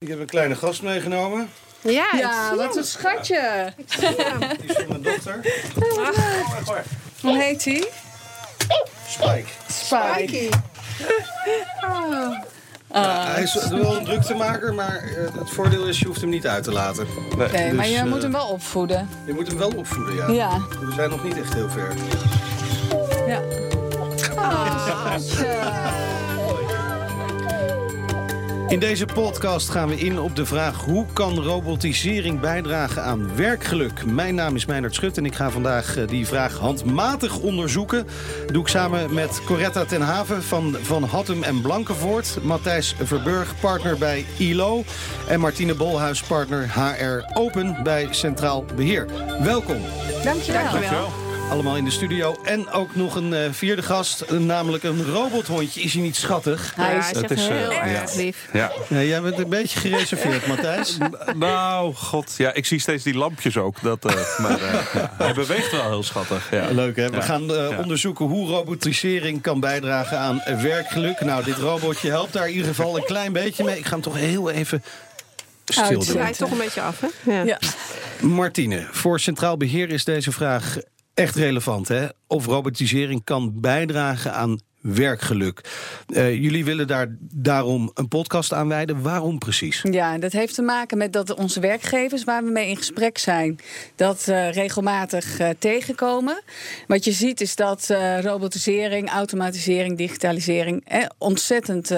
Ik heb een kleine gast meegenomen. Ja, Ja, wat een schatje. Die is van mijn dochter. Hoe heet hij? Spike. Spike. Hij is wel een druktemaker, maar eh, het voordeel is, je hoeft hem niet uit te laten. Nee, maar Dus, je eh, moet hem wel opvoeden. Je moet hem wel opvoeden, ja. Ja. We zijn nog niet echt heel ver. Ja. In deze podcast gaan we in op de vraag... hoe kan robotisering bijdragen aan werkgeluk? Mijn naam is Meijnerd Schut en ik ga vandaag eh, die vraag handmatig onderzoeken. Dat doe ik samen met Coretta ten Haven van Van Hattem en Blankenvoort... Matthijs Verburg, partner bij ILO... en Martine Bolhuis, partner HR Open bij Centraal Beheer. Welkom. Dankjewel. Dankjewel. Allemaal in de studio. En ook nog een eh, vierde gast, eh, namelijk een robothondje. Is hij niet schattig? Hij Ja, is hij eh, heel ja. erg lief. Ja. Ja, jij bent een beetje gereserveerd, Matthijs. Nou, god. Ja, ik zie steeds die lampjes ook. Dat, eh, maar eh, ja, hij beweegt wel heel schattig. Ja. Leuk hè? We Ja. gaan eh, Ja. onderzoeken hoe robotisering kan bijdragen aan eh, werkgeluk. Nou, dit robotje helpt daar in ieder geval een klein beetje mee. Ik ga hem toch heel even stil Uit. doen. Draait toch een beetje af, hè? Ja. Ja. Martine, voor Centraal Beheer is deze vraag echt relevant. Hè? Of robotisering kan bijdragen aan werkgeluk. Eh, jullie willen daar daarom een podcast aan wijden. Waarom precies? Ja, dat heeft te maken met dat onze werkgevers waar we mee in gesprek zijn, dat eh, regelmatig eh, tegenkomen. Wat je ziet is dat robotisering, automatisering, digitalisering eh, ontzettend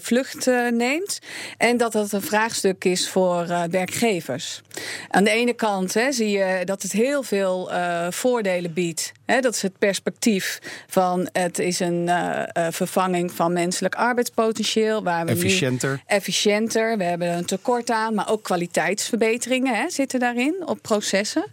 vlucht neemt. En dat dat een vraagstuk is voor werkgevers. Aan de ene kant hè, zie je dat het heel veel eh, voordelen biedt. Hè, dat is het perspectief van het is een eh, eh, vervanging van menselijk arbeidspotentieel. Waar we nu- Efficiënter. efficiënter. We hebben een tekort aan, maar ook kwaliteitsverbeteringen hè, zitten daarin op processen.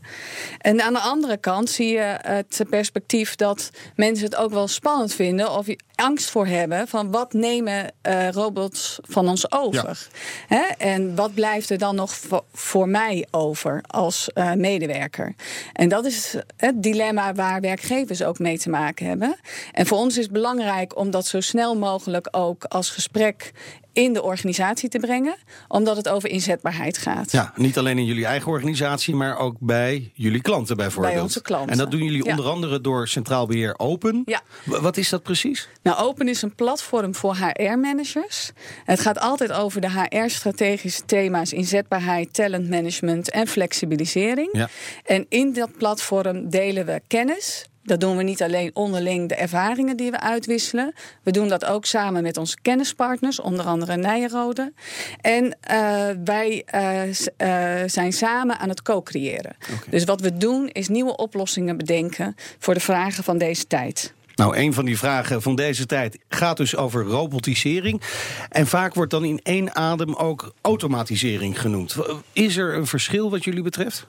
En aan de andere kant zie je het perspectief dat mensen het ook wel spannend vinden of angst voor hebben van wat nemen robots van ons over. Hè? En wat blijft er dan nog voor, voor mij over als eh, medewerker? En dat is het dilemma waar werkgevers ook mee te maken hebben. En voor ons is het belangrijk om dat zo snel mogelijk ook als gesprek in de organisatie te brengen, omdat het over inzetbaarheid gaat. Ja, niet alleen in jullie eigen organisatie, maar ook bij jullie klanten bijvoorbeeld. Bij onze klanten. En dat doen jullie Ja. onder andere door Centraal Beheer Open. Ja. Wat is dat precies? Nou, Open is een platform voor HR-managers. Het gaat altijd over de HR-strategische thema's inzetbaarheid, talentmanagement en flexibilisering. Ja. En in dat platform delen we kennis. Dat doen we niet alleen onderling de ervaringen die we uitwisselen. We doen dat ook samen met onze kennispartners, onder andere Nijenrode. En eh, wij eh, eh, zijn samen aan het co-creëren. Dus wat we doen is nieuwe oplossingen bedenken voor de vragen van deze tijd. Nou, een van die vragen van deze tijd gaat dus over robotisering. En vaak wordt dan in één adem ook automatisering genoemd. Is er een verschil wat jullie betreft?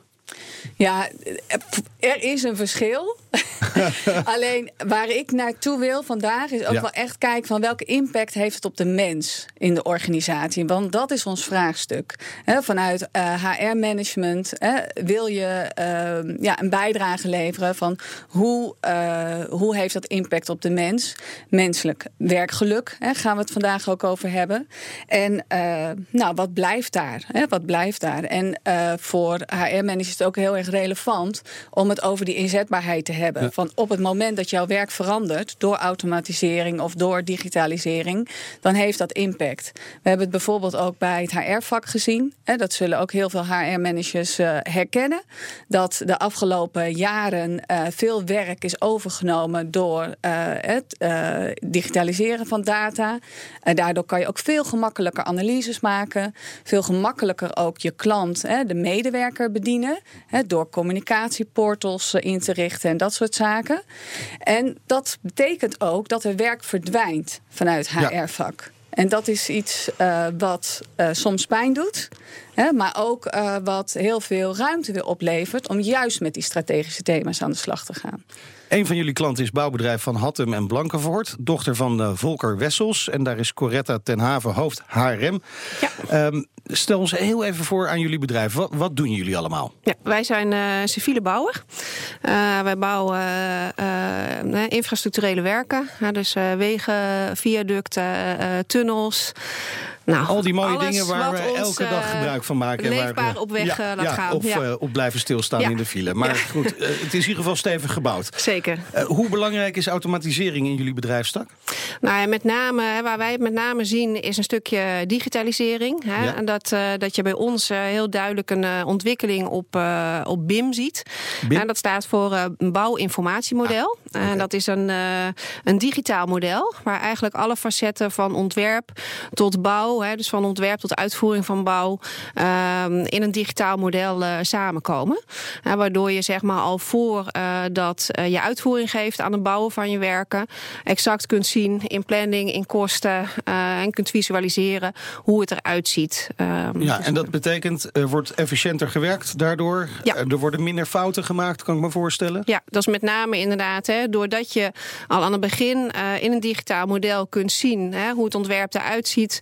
Ja, er is een verschil. Alleen waar ik naartoe wil vandaag is ook Ja. wel echt kijken van welke impact heeft het op de mens in de organisatie. Want dat is ons vraagstuk. Vanuit HR-management wil je eh, ja, een bijdrage leveren van hoe, eh, hoe heeft dat impact op de mens. Menselijk werkgeluk hè, gaan we het vandaag ook over hebben. En eh, nou, wat blijft daar? Wat blijft daar? En eh, voor HR-managers het ook heel erg relevant om het over die inzetbaarheid te hebben. Van op het moment dat jouw werk verandert door automatisering of door digitalisering, dan heeft dat impact. We hebben het bijvoorbeeld ook bij het HR-vak gezien. Hè, dat zullen ook heel veel HR-managers eh, herkennen. Dat de afgelopen jaren eh, veel werk is overgenomen door eh, het digitaliseren van data. En daardoor kan je ook veel gemakkelijker analyses maken. Veel gemakkelijker ook je klant, hè, de medewerker bedienen. Door communicatieportals eh, in te richten en dat soort zaken. En dat betekent ook dat er werk verdwijnt vanuit Ja. HR-vak. En dat is iets eh, wat eh, soms pijn doet, hè, maar ook eh, wat heel veel ruimte weer oplevert om juist met die strategische thema's aan de slag te gaan. Een van jullie klanten is bouwbedrijf Van Hattem en Blankenvoort. Dochter van eh, Volker Wessels. En daar is Coretta ten Haven hoofd HRM. Ja. Ehm, stel ons heel even voor aan jullie bedrijf. Wat, wat doen jullie allemaal? Ja, wij zijn eh, civiele bouwer. Eh, wij bouwen infrastructurele werken. Dus eh, wegen, viaducten, eh, tunnels. Nou, Al die mooie dingen waar we elke dag eh, gebruik van maken. en waar we- op weg, ja, eh, laat ja, gaan. Of, Ja. eh, op blijven stilstaan in de file. Maar goed, het is in ieder geval stevig gebouwd. Zeker. Hoe belangrijk is automatisering in jullie bedrijfstak? Nou ja, met name, waar wij het met name zien, is een stukje digitalisering. Hè? En dat, dat je bij ons heel duidelijk een ontwikkeling op, op BIM ziet. BIM? En dat staat voor een bouwinformatiemodel. Ah, En dat is een, een digitaal model waar eigenlijk alle facetten van ontwerp tot bouw, hè, dus van ontwerp tot uitvoering van bouw, ehm, in een digitaal model eh, samenkomen. Eh, waardoor je zeg maar al voor eh, dat je uitvoering geeft aan het bouwen van je werken, exact kunt zien in planning, in kosten en kunt visualiseren hoe het eruit ziet. Ehm, Ja, en dat betekent er wordt efficiënter gewerkt daardoor. Ja. Er worden minder fouten gemaakt, kan ik me voorstellen. Ja, dat is met name inderdaad, hè, doordat je al aan het begin in een digitaal model kunt zien hè, hoe het ontwerp eruit ziet,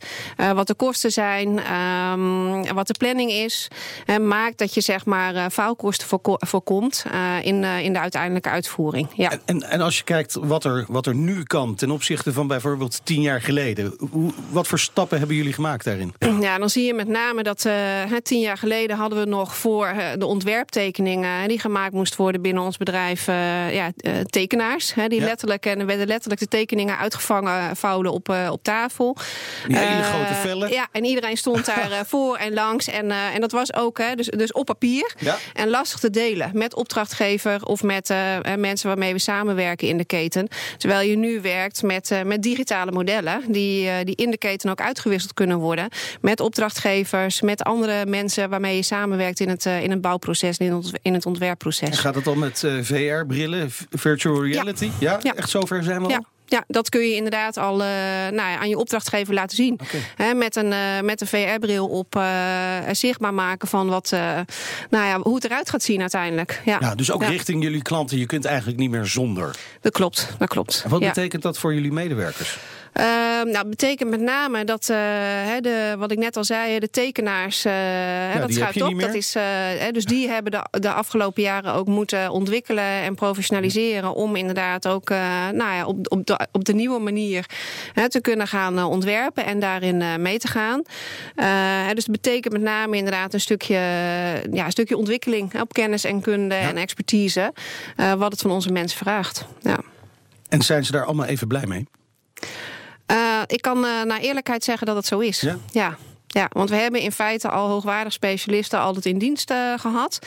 eh, wat de kosten zijn, ehm, wat de planning is, hè, maakt dat je zeg maar eh, faalkosten voorko- voorkomt eh, in, in de uiteindelijke uitvoering. Ja. En, en, en als je kijkt wat er, wat er nu kan ten opzichte van bijvoorbeeld tien jaar geleden. Hoe, wat voor stappen hebben jullie gemaakt daarin? Ja, dan zie je met name dat tien jaar geleden hadden we nog voor de ontwerptekeningen die gemaakt moesten worden binnen ons bedrijf, ja, tekenaars. Hè, die Ja. letterlijk en er werden letterlijk de tekeningen uitgevangen vouwden op, op tafel. Die hele grote vellen. Ja, en iedereen stond daar eh, voor en langs. En, eh, en dat was ook hè, dus, dus op papier. Ja. En lastig te delen met opdrachtgever of met eh, eh, mensen waarmee we samenwerken in de keten. Terwijl je nu werkt met, eh, met digitale modellen die, eh, die in de keten ook uitgewisseld kunnen worden. Met opdrachtgevers, met andere mensen waarmee je samenwerkt in het, eh, in het bouwproces en in het, het En ontwerpproces. gaat het al met eh, VR-brillen, virtual reality? Ja. Ja. echt zover zijn we al? Ja. Ja, dat kun je inderdaad al eh, nou ja, aan je opdrachtgever laten zien. Met een, eh, met een VR-bril op eh, zichtbaar maken van wat, nou ja, hoe het eruit gaat zien uiteindelijk. Ja, Ja, dus ook Ja, richting jullie klanten. Je kunt eigenlijk niet meer zonder. Dat klopt, dat klopt. En wat betekent dat voor jullie medewerkers? Ehm, nou, het betekent met name dat, eh, hè, de, wat ik net al zei, de tekenaars, eh, dat schuift op. Dat is, eh, hè, dus die hebben de, de afgelopen jaren ook moeten ontwikkelen en professionaliseren. Om inderdaad ook nou ja, op, op, de, op de nieuwe manier hè, te kunnen gaan ontwerpen en daarin mee te gaan. Dus het betekent met name inderdaad een stukje, ja, een stukje ontwikkeling op kennis en kunde en expertise. wat het van onze mensen vraagt. Ja. En zijn ze daar allemaal even blij mee? Ik kan eh, naar eerlijkheid zeggen dat het zo is. Ja? ja. Ja, want we hebben in feite al hoogwaardig specialisten altijd in dienst eh, gehad.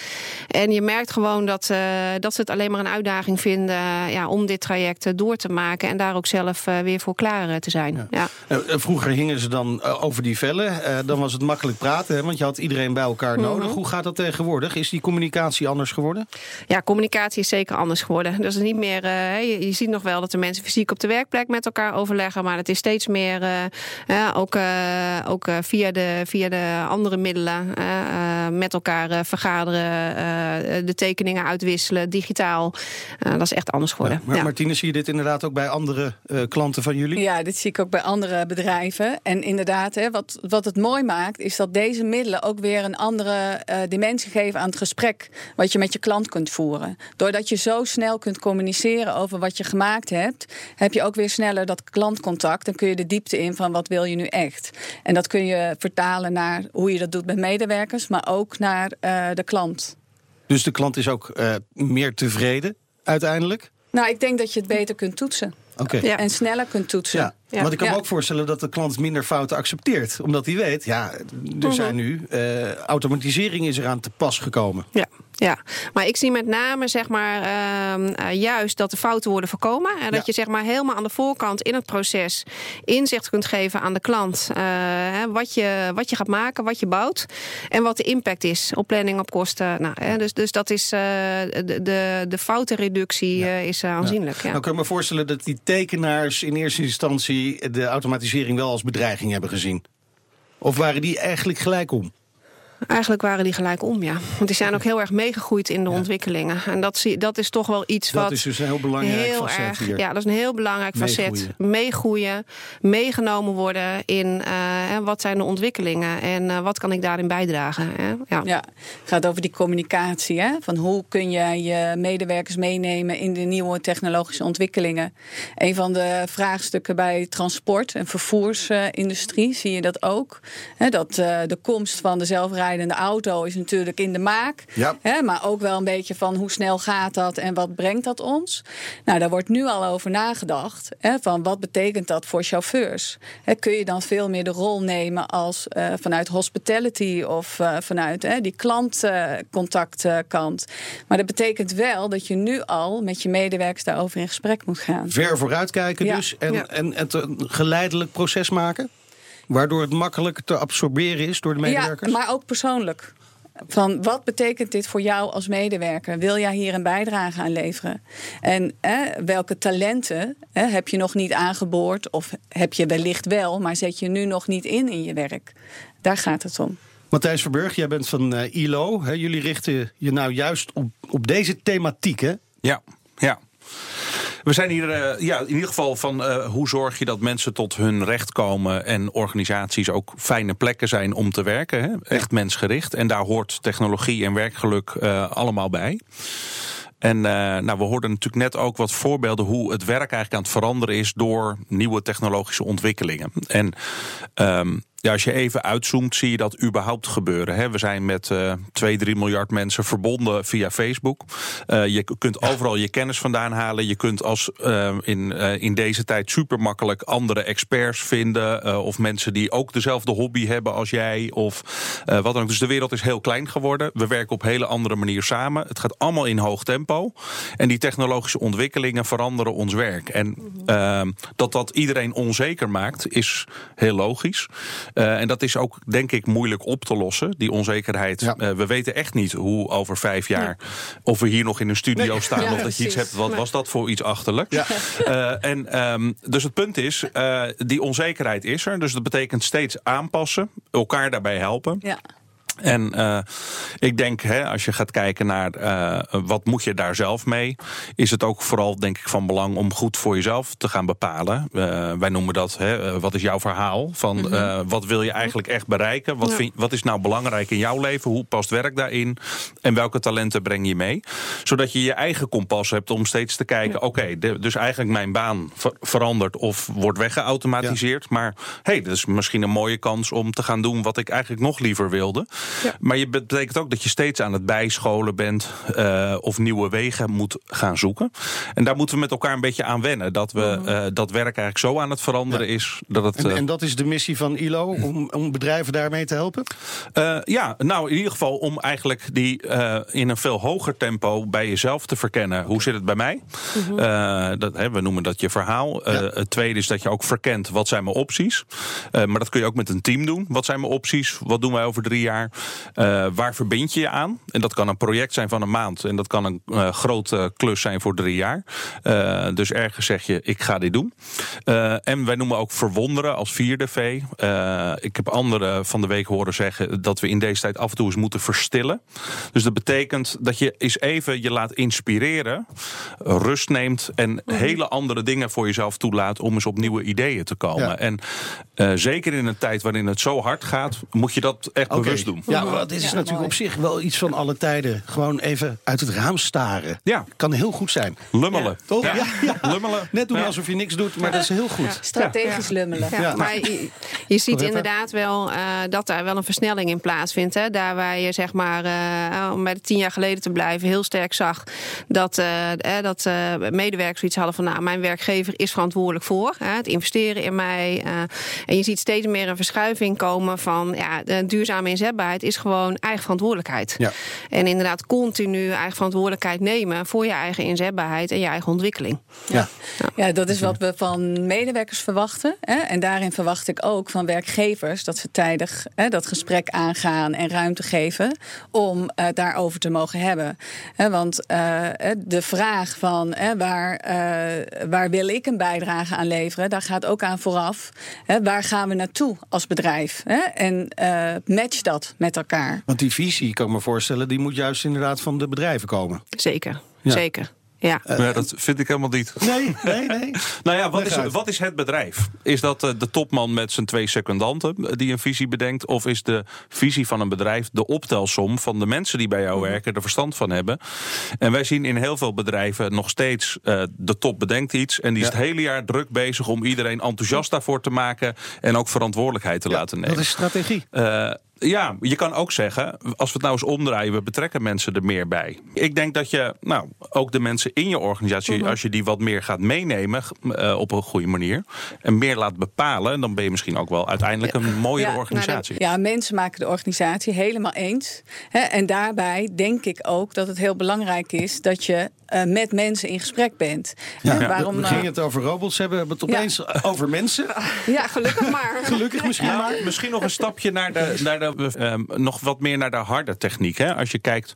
En je merkt gewoon dat, eh, dat ze het alleen maar een uitdaging vinden eh, ja, om dit traject door te maken. En daar ook zelf weer voor klaar te zijn. Ja. Vroeger hingen ze dan over die vellen. Dan was het makkelijk praten, hè, want je had iedereen bij elkaar Mhm. nodig. Hoe gaat dat tegenwoordig? Is die communicatie anders geworden? Ja, communicatie is zeker anders geworden. Dus niet meer, je, je ziet nog wel dat de mensen fysiek op de werkplek met elkaar overleggen. Maar het is steeds meer ook, ook eh, via, de, via de andere middelen eh, eh, met elkaar eh, vergaderen, eh, de tekeningen uitwisselen, digitaal. Eh, dat is echt anders geworden. Maar ja. Martine, zie je dit inderdaad ook bij andere eh, klanten van jullie? Ja, dit zie ik ook bij andere bedrijven. En inderdaad, hè, wat, wat het mooi maakt, is dat deze middelen ook weer een andere eh, dimensie geven aan het gesprek. Wat je met je klant kunt voeren. Doordat je zo snel kunt communiceren over wat je gemaakt hebt, heb je ook weer sneller dat klantcontact. Dan kun je de diepte in van wat wil je nu echt. En dat kun je vertalen naar hoe je dat doet met medewerkers, maar ook naar eh, de klant. Dus de klant is ook eh, meer tevreden uiteindelijk? Nou, ik denk dat je het beter kunt toetsen. Oké. Ja. En sneller kunt toetsen. Ja. Ja. Want ik kan me ook voorstellen dat de klant minder fouten accepteert. Omdat hij weet, ja, er zijn nu... eh, automatisering is eraan te pas gekomen. Ja, ja, maar ik zie met name zeg maar, ehm, eh, juist dat de fouten worden voorkomen. En dat je zeg maar, helemaal aan de voorkant in het proces inzicht kunt geven aan de klant. eh, hè, wat, je, wat je gaat maken, wat je bouwt. En wat de impact is op planning, op kosten. Nou, hè, dus, dus dat is eh, de, de, de foutenreductie is aanzienlijk. Ja. Nou kan me voorstellen dat die tekenaars in eerste instantie... de automatisering wel als bedreiging hebben gezien. Of waren die eigenlijk gelijk om? Eigenlijk waren die gelijk om, ja. Want die zijn ook heel erg meegegroeid in de ontwikkelingen. En dat, zie, dat is toch wel iets Dat wat... is dus een heel belangrijk heel facet erg, hier. Ja, dat is een heel belangrijk facet. Meegroeien. Meegenomen worden in eh, wat zijn de ontwikkelingen en eh, wat kan ik daarin bijdragen. Hè? Ja. Ja, het gaat over die communicatie. Hè? Van hoe kun je je medewerkers meenemen in de nieuwe technologische ontwikkelingen. Een van de vraagstukken bij transport- en vervoersindustrie zie je dat ook. Hè, dat eh, de komst van de zelfrijdende auto is natuurlijk in de maak. Ja. Hè, maar ook wel een beetje van hoe snel gaat dat en wat brengt dat ons. Nou, daar wordt nu al over nagedacht. Hè, van wat betekent dat voor chauffeurs? Hè, kun je dan veel meer de rol nemen als eh, vanuit hospitality of eh, vanuit hè, die klantcontactkant. maar dat betekent wel dat je nu al met je medewerkers daarover in gesprek moet gaan. Ver vooruitkijken Ja. dus. En, Ja. en het een geleidelijk proces maken. Waardoor het makkelijk te absorberen is door de medewerkers. Ja, maar ook persoonlijk. Van wat betekent dit voor jou als medewerker? Wil jij hier een bijdrage aan leveren? En hè, welke talenten hè, heb je nog niet aangeboord? Of heb je wellicht wel, maar zet je nu nog niet in in je werk? Daar gaat het om. Matthijs Verburg, jij bent van eh, ILO. Hè, jullie richten je nou juist op, op deze thematiek. Hè? Ja, ja. We zijn hier eh, ja, in ieder geval van eh, hoe zorg je dat mensen tot hun recht komen en organisaties ook fijne plekken zijn om te werken. Hè? Echt mensgericht. En daar hoort technologie en werkgeluk eh, allemaal bij. En nou, we hoorden natuurlijk net ook wat voorbeelden hoe het werk eigenlijk aan het veranderen is door nieuwe technologische ontwikkelingen. En ehm, ja, als je even uitzoomt, zie je dat überhaupt gebeuren. Hè. We zijn met eh 2, 3 miljard mensen verbonden via Facebook. Eh, je kunt overal je kennis vandaan halen. Je kunt als eh, in, eh, in deze tijd super makkelijk andere experts vinden. of mensen die ook dezelfde hobby hebben als jij. Of wat dan ook. Dus de wereld is heel klein geworden. We werken op een hele andere manier samen. Het gaat allemaal in hoog tempo. En die technologische ontwikkelingen veranderen ons werk. En ehm, dat dat iedereen onzeker maakt, is heel logisch. Eh, en dat is ook, denk ik, moeilijk op te lossen, die onzekerheid. Ja. Eh, we weten echt niet hoe over vijf jaar. of we hier nog in een studio staan. Ja, of dat je iets hebt. Wat Nee. was dat voor iets achterlijks? Ja. Eh, en, ehm, dus het punt is, eh, die onzekerheid is er. Dus dat betekent steeds aanpassen, elkaar daarbij helpen. Ja. En eh, ik denk, hè, als je gaat kijken naar eh, wat moet je daar zelf mee, is het ook vooral denk ik van belang om goed voor jezelf te gaan bepalen. Eh, wij noemen dat, hè, wat is jouw verhaal? Van eh, wat wil je eigenlijk echt bereiken? Wat, vind, wat is nou belangrijk in jouw leven? Hoe past werk daarin? En welke talenten breng je mee? Zodat je je eigen kompas hebt om steeds te kijken, oké, dus eigenlijk mijn baan ver- verandert of wordt weggeautomatiseerd. Maar hey, dat is misschien een mooie kans om te gaan doen wat ik eigenlijk nog liever wilde. Ja. Maar je betekent ook dat je steeds aan het bijscholen bent eh, of nieuwe wegen moet gaan zoeken. En daar moeten we met elkaar een beetje aan wennen. Dat we eh, dat werk eigenlijk zo aan het veranderen is dat het. En, eh, en dat is de missie van ILO, om, om bedrijven daarmee te helpen? ja, nou in ieder geval om eigenlijk die in een veel hoger tempo bij jezelf te verkennen. Hoe zit het bij mij? Eh, dat, hè, we noemen dat je verhaal. Het tweede is dat je ook verkent wat zijn mijn opties. Eh, maar dat kun je ook met een team doen. Wat zijn mijn opties? Wat doen wij over drie jaar? Eh, waar verbind je je aan? En dat kan een project zijn van een maand. En dat kan een eh, grote klus zijn voor drie jaar. Eh, dus ergens zeg je, ik ga dit doen. Eh, en wij noemen ook verwonderen als vierde V. Eh, ik heb anderen van de week horen zeggen dat we in deze tijd af en toe eens moeten verstillen. Dus dat betekent dat je eens even je laat inspireren, rust neemt en hele andere dingen voor jezelf toelaat om eens op nieuwe ideeën te komen. Ja. En eh, zeker in een tijd waarin het zo hard gaat, moet je dat echt bewust doen. Ja, maar dit is Ja, natuurlijk mooi. op zich wel iets van alle tijden. Gewoon even uit het raam staren. Ja. Kan heel goed zijn. Lummelen. Toch? Ja. Ja, ja. Lummelen. Net doen Ja. alsof je niks doet, maar dat is heel goed. Strategisch lummelen. Ja, Ja. Maar je, ziet Loretta? inderdaad wel eh, dat daar wel een versnelling in plaatsvindt. Hè. Daar waar je zeg maar, eh, om bij de tien jaar geleden te blijven, heel sterk zag dat, eh, eh, dat eh, medewerkers zoiets hadden van nou, mijn werkgever is verantwoordelijk voor hè, het investeren in mij. eh, en je ziet steeds meer een verschuiving komen van ja, de duurzame inzetbaarheid is gewoon eigen verantwoordelijkheid. Ja. En inderdaad continu eigen verantwoordelijkheid nemen voor je eigen inzetbaarheid en je eigen ontwikkeling. Ja. Ja, dat is wat we van medewerkers verwachten. Hè? En daarin verwacht ik ook van werkgevers dat ze tijdig hè, dat gesprek aangaan en ruimte geven om eh, daarover te mogen hebben. Hè, want eh, de vraag van hè, waar, eh, waar wil ik een bijdrage aan leveren, daar gaat ook aan vooraf. Hè, waar gaan we naartoe als bedrijf? Hè? En eh, match dat met elkaar. Want die visie, kan ik me voorstellen, die moet juist inderdaad van de bedrijven komen. Zeker, Ja. zeker. Ja. Ja, dat vind ik helemaal niet. Nee, nee, nee. Nou ja, wat is, wat is het bedrijf? Is dat eh, de topman met zijn twee secondanten eh, die een visie bedenkt? Of is de visie van een bedrijf de optelsom van de mensen die bij jou Mhm. werken, er verstand van hebben? En wij zien in heel veel bedrijven nog steeds eh, de top bedenkt iets. En die is het hele jaar druk bezig om iedereen enthousiast daarvoor te maken. En ook verantwoordelijkheid te laten nemen. Dat is strategie. Eh, ja, je kan ook zeggen, als we het nou eens omdraaien, we betrekken mensen er meer bij. Ik denk dat je, nou, ook de mensen in je organisatie, Mhm. als je die wat meer gaat meenemen eh, op een goede manier en meer laat bepalen, dan ben je misschien ook wel uiteindelijk een mooiere Ja, organisatie. Ja, mensen maken de organisatie helemaal eens. Hè, en daarbij denk ik ook dat het heel belangrijk is dat je eh, met mensen in gesprek bent. Ja, waarom, we gingen het over robots hebben, we hebben het opeens over mensen. ja, Gelukkig maar. Gelukkig misschien Ja, maar. misschien nog een stapje naar de, naar de ehm, nog wat meer naar de harde techniek. Hè? Als je kijkt,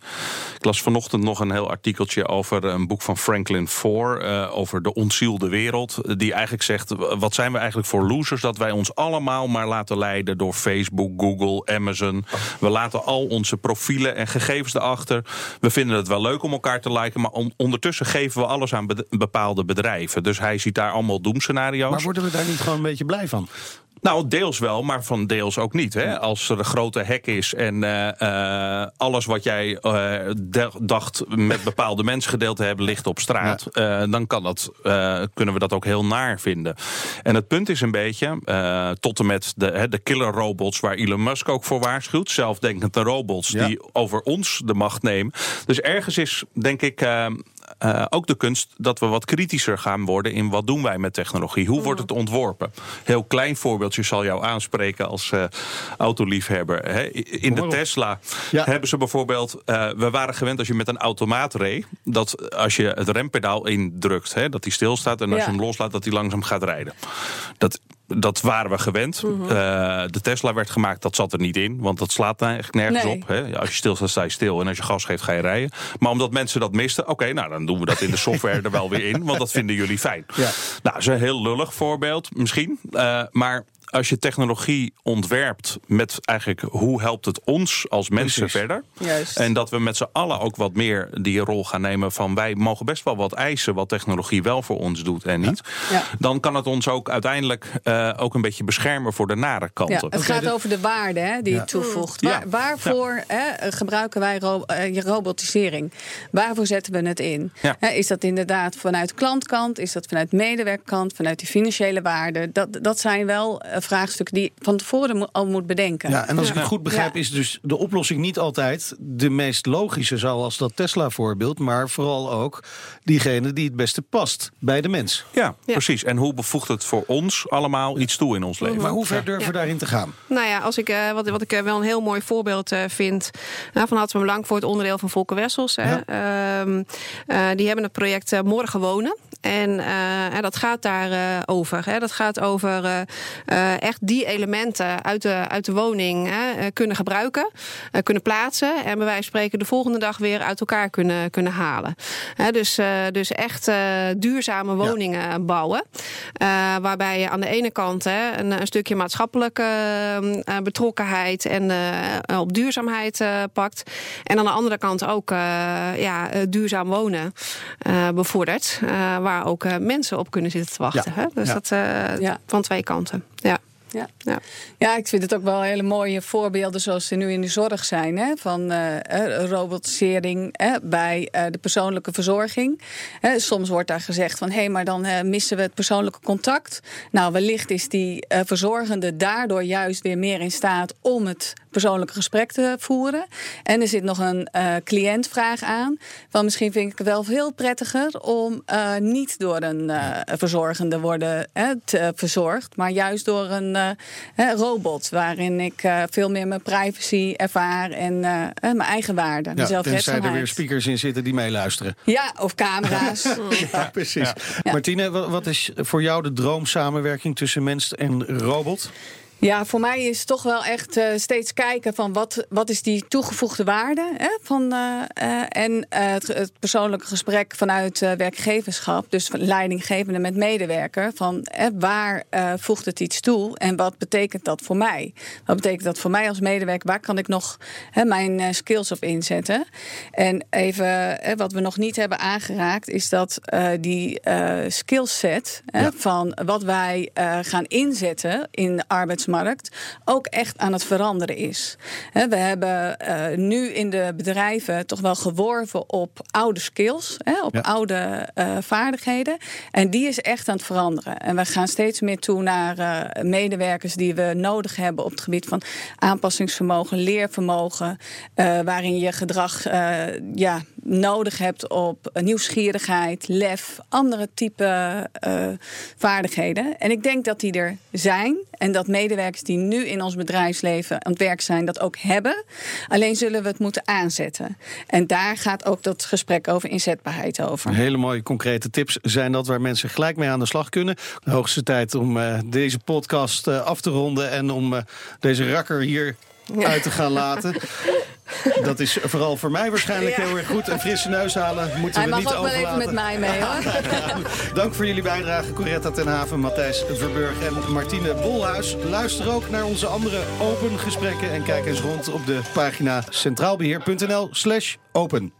ik las vanochtend nog een heel artikeltje over een boek van Franklin Foer eh, over de ontzielde wereld. Die eigenlijk zegt: wat zijn we eigenlijk voor losers dat wij ons allemaal maar laten leiden door Facebook, Google, Amazon. We laten al onze profielen en gegevens erachter. We vinden het wel leuk om elkaar te liken, maar on- ondertussen geven we alles aan bepaalde bedrijven. Dus hij ziet daar allemaal doemscenario's. Maar worden we daar niet gewoon een beetje blij van? Nou, deels wel, maar van deels ook niet. Hè? Als er een grote hek is en eh, eh, alles wat jij eh, dacht met bepaalde mensen gedeeld te hebben ligt op straat, dan kan dat, kunnen we dat ook heel naar vinden. En het punt is een beetje, tot en met de, hè, de killer robots waar Elon Musk ook voor waarschuwt, zelfdenkende robots Ja. die over ons de macht nemen. Dus ergens is, denk ik. Eh, ook de kunst dat we wat kritischer gaan worden in wat doen wij met technologie. Hoe wordt het ontworpen? Heel klein voorbeeldje zal jou aanspreken als eh, autoliefhebber. In de. Tesla Ja. hebben ze bijvoorbeeld. eh, we waren gewend als je met een automaat reed. dat als je het rempedaal indrukt, hè, dat hij stilstaat. en als Ja. je hem loslaat, dat hij langzaam gaat rijden. Dat. Dat waren we gewend. Mhm. Eh, de Tesla werd gemaakt, dat zat er niet in. Want dat slaat eigenlijk nergens Nee. op. Hè. Als je stilstaat, sta je stil. En als je gas geeft, ga je rijden. Maar omdat mensen dat misten, oké, nou dan doen we dat in de software er wel weer in. Want dat vinden jullie fijn. Ja. Nou, dat is een heel lullig voorbeeld misschien. Eh, maar als je technologie ontwerpt met eigenlijk hoe helpt het ons als mensen Precies. verder. Juist. En dat we met z'n allen ook wat meer die rol gaan nemen van wij mogen best wel wat eisen wat technologie wel voor ons doet en niet. Ja. Dan kan het ons ook uiteindelijk eh, ook een beetje beschermen voor de nare Ja, kanten. het gaat de- over de waarde hè, die Ja. je toevoegt. Waar, waarvoor hè, gebruiken wij ro- eh, je robotisering? Waarvoor zetten we het in? Ja. Hè, is dat inderdaad vanuit klantkant? Is dat vanuit medewerkerkant? Vanuit die financiële waarde? Dat, dat zijn wel eh, vraagstukken die je van tevoren al moet bedenken. Ja, en als ik het goed begrijp, Ja. is dus de oplossing niet altijd de meest logische, zoals dat Tesla-voorbeeld, maar vooral ook diegene die het beste past bij de mens. Ja, precies. En hoe bevoegt het voor ons allemaal iets toe in ons leven? Maar hoe ver durven we Ja. daarin te gaan? Nou ja, als ik, eh, wat, wat ik eh, wel een heel mooi voorbeeld eh, vind. Nou, van Hartelijk Belang voor het onderdeel van Volker Wessels. Hè. Ehm, eh, die hebben het project eh, Morgen Wonen. En eh, dat gaat daarover. over. Hè. Dat gaat over eh, eh, echt die elementen uit de, uit de woning hè, eh, kunnen gebruiken, eh, kunnen plaatsen. En bij wijze van spreken de volgende dag weer uit elkaar kunnen, kunnen halen. Hè, dus, eh, dus echt eh, duurzame woningen bouwen. Eh, waarbij je aan de ene kant hè, een, een stukje maatschappelijke eh, betrokkenheid en eh, op duurzaamheid eh, pakt. En aan de andere kant ook eh, ja, eh, duurzaam wonen eh, bevordert. eh, waar ook eh, mensen op kunnen zitten te wachten. Ja. Hè? Dus Ja. dat eh, Ja. van twee kanten. Ja. Ja. Ja. Ik vind het ook wel hele mooie voorbeelden zoals ze nu in de zorg zijn. Hè, van eh, eh, robotisering hè, bij eh, de persoonlijke verzorging. Hè, soms wordt daar gezegd van hé, hey, maar dan missen we het persoonlijke contact. Nou, wellicht is die verzorgende daardoor juist weer meer in staat om het persoonlijke gesprek te voeren. En er zit nog een eh, cliëntvraag aan. Van misschien vind ik het wel veel prettiger om eh, niet door een eh, verzorgende worden te, verzorgd, maar juist door een eh, hè, robot waarin ik eh, veel meer mijn privacy ervaar en mijn eigen waarde, Ja, tenzij er weer speakers in zitten die meeluisteren. Ja, of camera's. Ja, precies. Martine, wa- wat is voor jou de droomsamenwerking tussen mens en robot? Ja, voor mij is toch wel echt uh, steeds kijken van wat, wat is die toegevoegde waarde hè, van, uh, uh, en het, het, persoonlijke gesprek vanuit werkgeverschap, dus leidinggevende met medewerker, van waar voegt het iets toe en wat betekent dat voor mij? Wat betekent dat voor mij als medewerker? Waar kan ik nog mijn skills op inzetten? En even wat we nog niet hebben aangeraakt, is dat die skillset ja. van wat wij gaan inzetten in de arbeidsmarkt ook echt aan het veranderen is. We hebben uh, nu in de bedrijven toch wel geworven op oude skills, op oude uh, vaardigheden. En die is echt aan het veranderen. En we gaan steeds meer toe naar uh, medewerkers die we nodig hebben op het gebied van aanpassingsvermogen, leervermogen, waarin je gedrag ja, nodig hebt op nieuwsgierigheid, lef, andere type vaardigheden. En ik denk dat die er zijn en dat medewerkers die nu in ons bedrijfsleven aan het werk zijn, dat ook hebben. Alleen zullen we het moeten aanzetten. En daar gaat ook dat gesprek over inzetbaarheid over. Hele mooie concrete tips zijn dat waar mensen gelijk mee aan de slag kunnen. De hoogste tijd om uh, deze podcast uh, af te ronden en om uh, deze rakker hier uit te gaan laten. Dat is vooral voor mij waarschijnlijk heel erg goed. Een frisse neus halen moeten Hij we niet overlaten. Hij mag wel even met mij mee hoor. Dank voor jullie bijdrage, Coretta ten Haven, Matthijs Verburg en Martine Bolhuis. Luister ook naar onze andere open gesprekken en kijk eens rond op de pagina centraalbeheer.nl slash open.